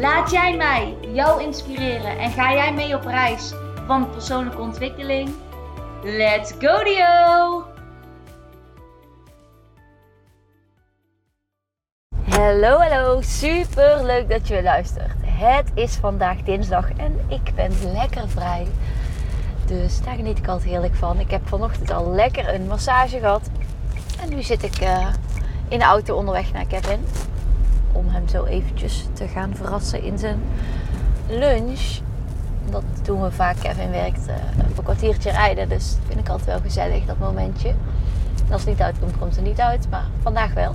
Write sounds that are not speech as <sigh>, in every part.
Laat jij mij jou inspireren en ga jij mee op reis van persoonlijke ontwikkeling? Let's go Dio! Hallo, hallo. Super leuk dat je luistert. Het is vandaag dinsdag en ik ben lekker vrij. Dus daar geniet ik altijd heerlijk van. Ik heb vanochtend al lekker een massage gehad. En nu zit ik uh, in de auto onderweg naar Kevin. Om hem zo eventjes te gaan verrassen in zijn lunch. Dat doen we vaak. Kevin werkt uh, een kwartiertje rijden. Dus dat vind ik altijd wel gezellig, dat momentje. En als het niet uitkomt, komt het niet uit. Maar vandaag wel.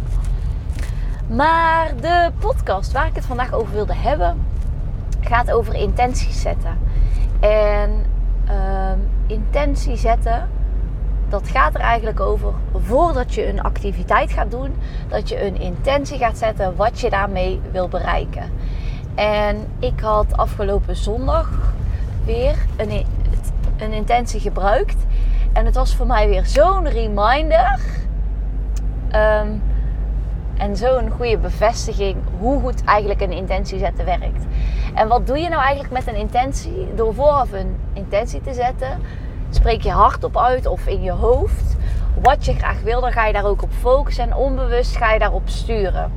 Maar de podcast waar ik het vandaag over wilde hebben, gaat over intenties zetten. En uh, intentie zetten, dat gaat er eigenlijk over voordat je een activiteit gaat doen, dat je een intentie gaat zetten wat je daarmee wil bereiken. En ik had afgelopen zondag weer een, intentie gebruikt. En het was voor mij weer zo'n reminder. Um, en zo'n goede bevestiging hoe goed eigenlijk een intentie zetten werkt. En wat doe je nou eigenlijk met een intentie? Door vooraf een intentie te zetten, spreek je hardop uit of in je hoofd wat je graag wil. Dan ga je daar ook op focussen en onbewust ga je daarop sturen.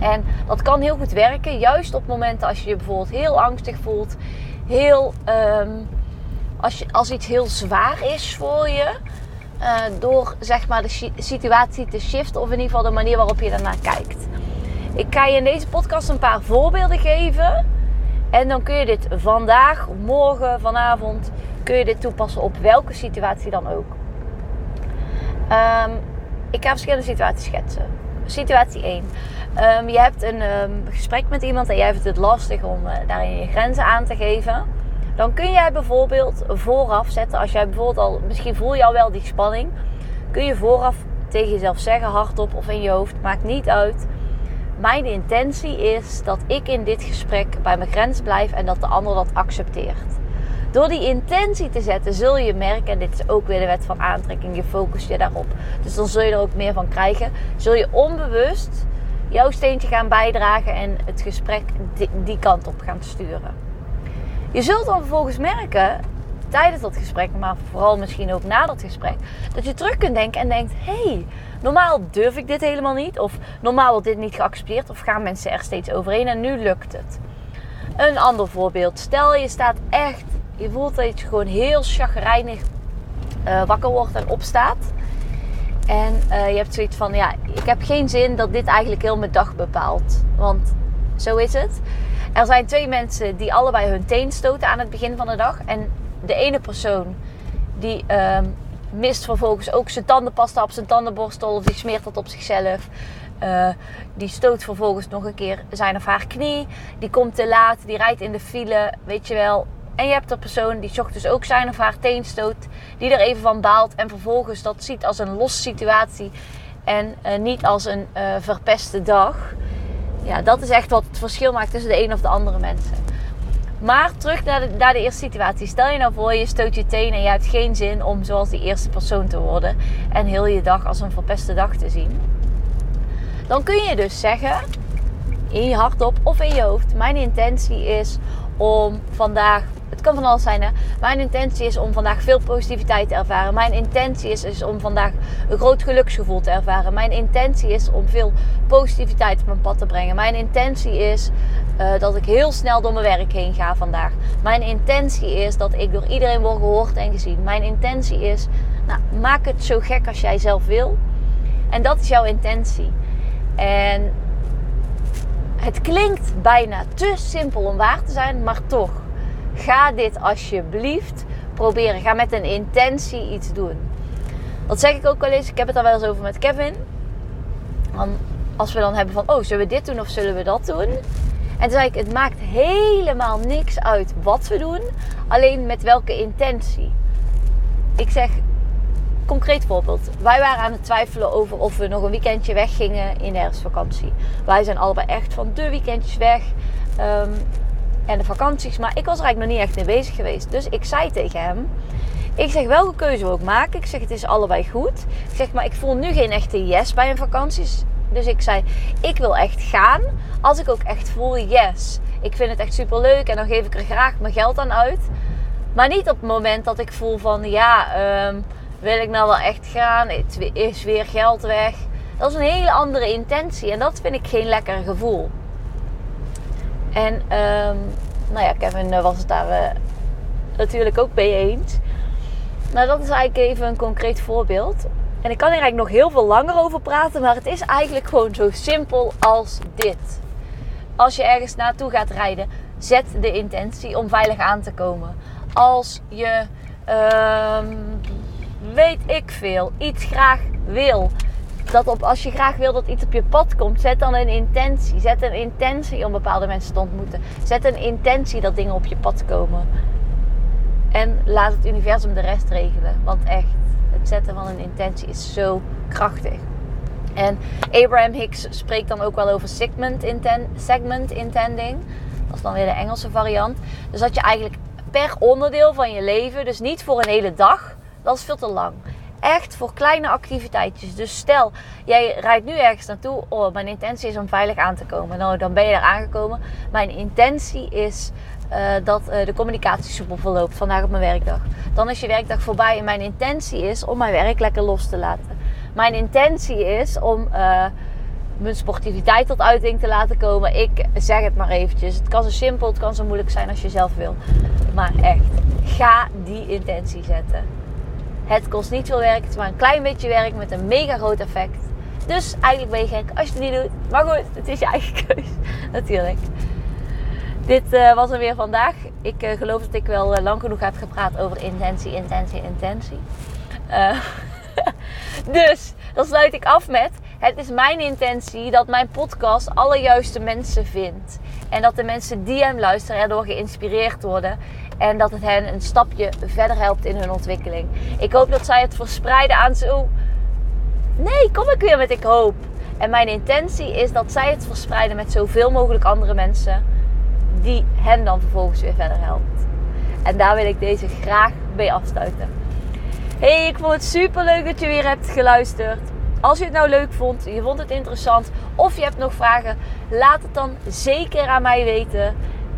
En dat kan heel goed werken, juist op momenten als je je bijvoorbeeld heel angstig voelt, heel, um, als, als iets heel zwaar is voor je. Uh, door zeg maar de situatie te shiften of in ieder geval de manier waarop je daarnaar kijkt. Ik ga je in deze podcast een paar voorbeelden geven. En dan kun je dit vandaag, morgen, vanavond, kun je dit toepassen op welke situatie dan ook. Um, ik ga verschillende situaties schetsen. Situatie 1. Um, ehm, je hebt een um, gesprek met iemand en jij vindt het lastig om uh, daarin je grenzen aan te geven. Dan kun jij bijvoorbeeld vooraf zetten, als jij bijvoorbeeld al, misschien voel je al wel die spanning, kun je vooraf tegen jezelf zeggen, hardop of in je hoofd, maakt niet uit. Mijn intentie is dat ik in dit gesprek bij mijn grens blijf en dat de ander dat accepteert. Door die intentie te zetten zul je merken, en dit is ook weer de wet van aantrekking, je focust je daarop. Dus dan zul je er ook meer van krijgen. Zul je onbewust jouw steentje gaan bijdragen en het gesprek die kant op gaan sturen. Je zult dan vervolgens merken tijdens dat gesprek, maar vooral misschien ook na dat gesprek, dat je terug kunt denken en denkt: hé, hey, normaal durf ik dit helemaal niet, of normaal wordt dit niet geaccepteerd, of gaan mensen er steeds overheen en nu lukt het. Een ander voorbeeld: stel je staat echt, je voelt dat je gewoon heel chagrijnig uh, wakker wordt en opstaat. En uh, je hebt zoiets van: ja, ik heb geen zin dat dit eigenlijk heel mijn dag bepaalt. Want zo is het. Er zijn twee mensen die allebei hun teen stoten aan het begin van de dag. En de ene persoon die uh, mist vervolgens ook zijn tandenpasta op zijn tandenborstel. Of die smeert dat op zichzelf. Uh, die stoot vervolgens nog een keer zijn of haar knie. Die komt te laat. Die rijdt in de file. Weet je wel. En je hebt de persoon die dus ook zijn of haar teen stoot. Die er even van baalt. En vervolgens dat ziet als een losse situatie. En uh, niet als een uh, verpeste dag ja, dat is echt wat het verschil maakt tussen de een of de andere mensen. Maar terug naar de, naar de eerste situatie. Stel je nou voor, je stoot je teen en je hebt geen zin om zoals die eerste persoon te worden. En heel je dag als een verpeste dag te zien. Dan kun je dus zeggen, in je hardop of in je hoofd. Mijn intentie is om vandaag het kan van alles zijn. Hè? Mijn intentie is om vandaag veel positiviteit te ervaren. Mijn intentie is, is om vandaag een groot geluksgevoel te ervaren. Mijn intentie is om veel positiviteit op mijn pad te brengen. Mijn intentie is uh, dat ik heel snel door mijn werk heen ga vandaag. Mijn intentie is dat ik door iedereen word gehoord en gezien. Mijn intentie is, nou, maak het zo gek als jij zelf wil. En dat is jouw intentie. En het klinkt bijna te simpel om waar te zijn, maar toch. Ga dit alsjeblieft proberen. Ga met een intentie iets doen. Dat zeg ik ook wel eens. Ik heb het al wel eens over met Kevin. als we dan hebben van, oh, zullen we dit doen of zullen we dat doen? En toen zei ik, het maakt helemaal niks uit wat we doen, alleen met welke intentie. Ik zeg, concreet voorbeeld. Wij waren aan het twijfelen over of we nog een weekendje weggingen in de herfstvakantie. Wij zijn allebei echt van de weekendjes weg. Ehm, en de vakanties. Maar ik was er eigenlijk nog niet echt mee bezig geweest. Dus ik zei tegen hem. Ik zeg welke keuze we ook maken. Ik zeg het is allebei goed. Ik zeg maar ik voel nu geen echte yes bij een vakantie. Dus ik zei ik wil echt gaan. Als ik ook echt voel yes. Ik vind het echt super leuk en dan geef ik er graag mijn geld aan uit. Maar niet op het moment dat ik voel van ja, ehm, wil ik nou wel echt gaan? Is weer geld weg. Dat is een hele andere intentie en dat vind ik geen lekker gevoel. En um, nou ja, Kevin was het daar natuurlijk ook mee eens. Maar dat is eigenlijk even een concreet voorbeeld. En ik kan hier eigenlijk nog heel veel langer over praten, maar het is eigenlijk gewoon zo simpel als dit. Als je ergens naartoe gaat rijden, zet de intentie om veilig aan te komen. Als je, um, weet ik veel, iets graag wil, dat op, als je graag wil dat iets op je pad komt, zet dan een intentie. Zet een intentie om bepaalde mensen te ontmoeten. Zet een intentie dat dingen op je pad komen. En laat het universum de rest regelen. Want echt, het zetten van een intentie is zo krachtig. En Abraham Hicks spreekt dan ook wel over segment, inten segment intending. Dat is dan weer de Engelse variant. Dus dat je eigenlijk per onderdeel van je leven, dus niet voor een hele dag, dat is veel te lang echt voor kleine activiteitjes. Dus stel, jij rijdt nu ergens naartoe. Oh, mijn intentie is om veilig aan te komen. Nou, dan ben je er aangekomen. Mijn intentie is uh, dat uh, de communicatie soepel verloopt vandaag op mijn werkdag. Dan is je werkdag voorbij en mijn intentie is om mijn werk lekker los te laten. Mijn intentie is om uh, mijn sportiviteit tot uiting te laten komen. Ik zeg het maar eventjes. Het kan zo simpel, het kan zo moeilijk zijn als je zelf wil. Maar echt, ga die intentie zetten. Het kost niet veel werk, het is maar een klein beetje werk met een mega groot effect. Dus eigenlijk ben je gek als je het niet doet. Maar goed, het is je eigen <laughs> keus. Natuurlijk. Dit uh, was er weer vandaag. Ik uh, geloof dat ik wel uh, lang genoeg heb gepraat over intentie, intentie, intentie. <laughs> dus, dan sluit ik af met... Het is mijn intentie dat mijn podcast alle juiste mensen vindt. En dat de mensen die hem luisteren erdoor geïnspireerd worden. En dat het hen een stapje verder helpt in hun ontwikkeling. Ik hoop dat zij het verspreiden aan zo. Nee, kom ik weer met ik hoop. En mijn intentie is dat zij het verspreiden met zoveel mogelijk andere mensen. Die hen dan vervolgens weer verder helpt. En daar wil ik deze graag mee afsluiten. Hey, ik vond het super leuk dat je weer hebt geluisterd. Als je het nou leuk vond, je vond het interessant of je hebt nog vragen, laat het dan zeker aan mij weten.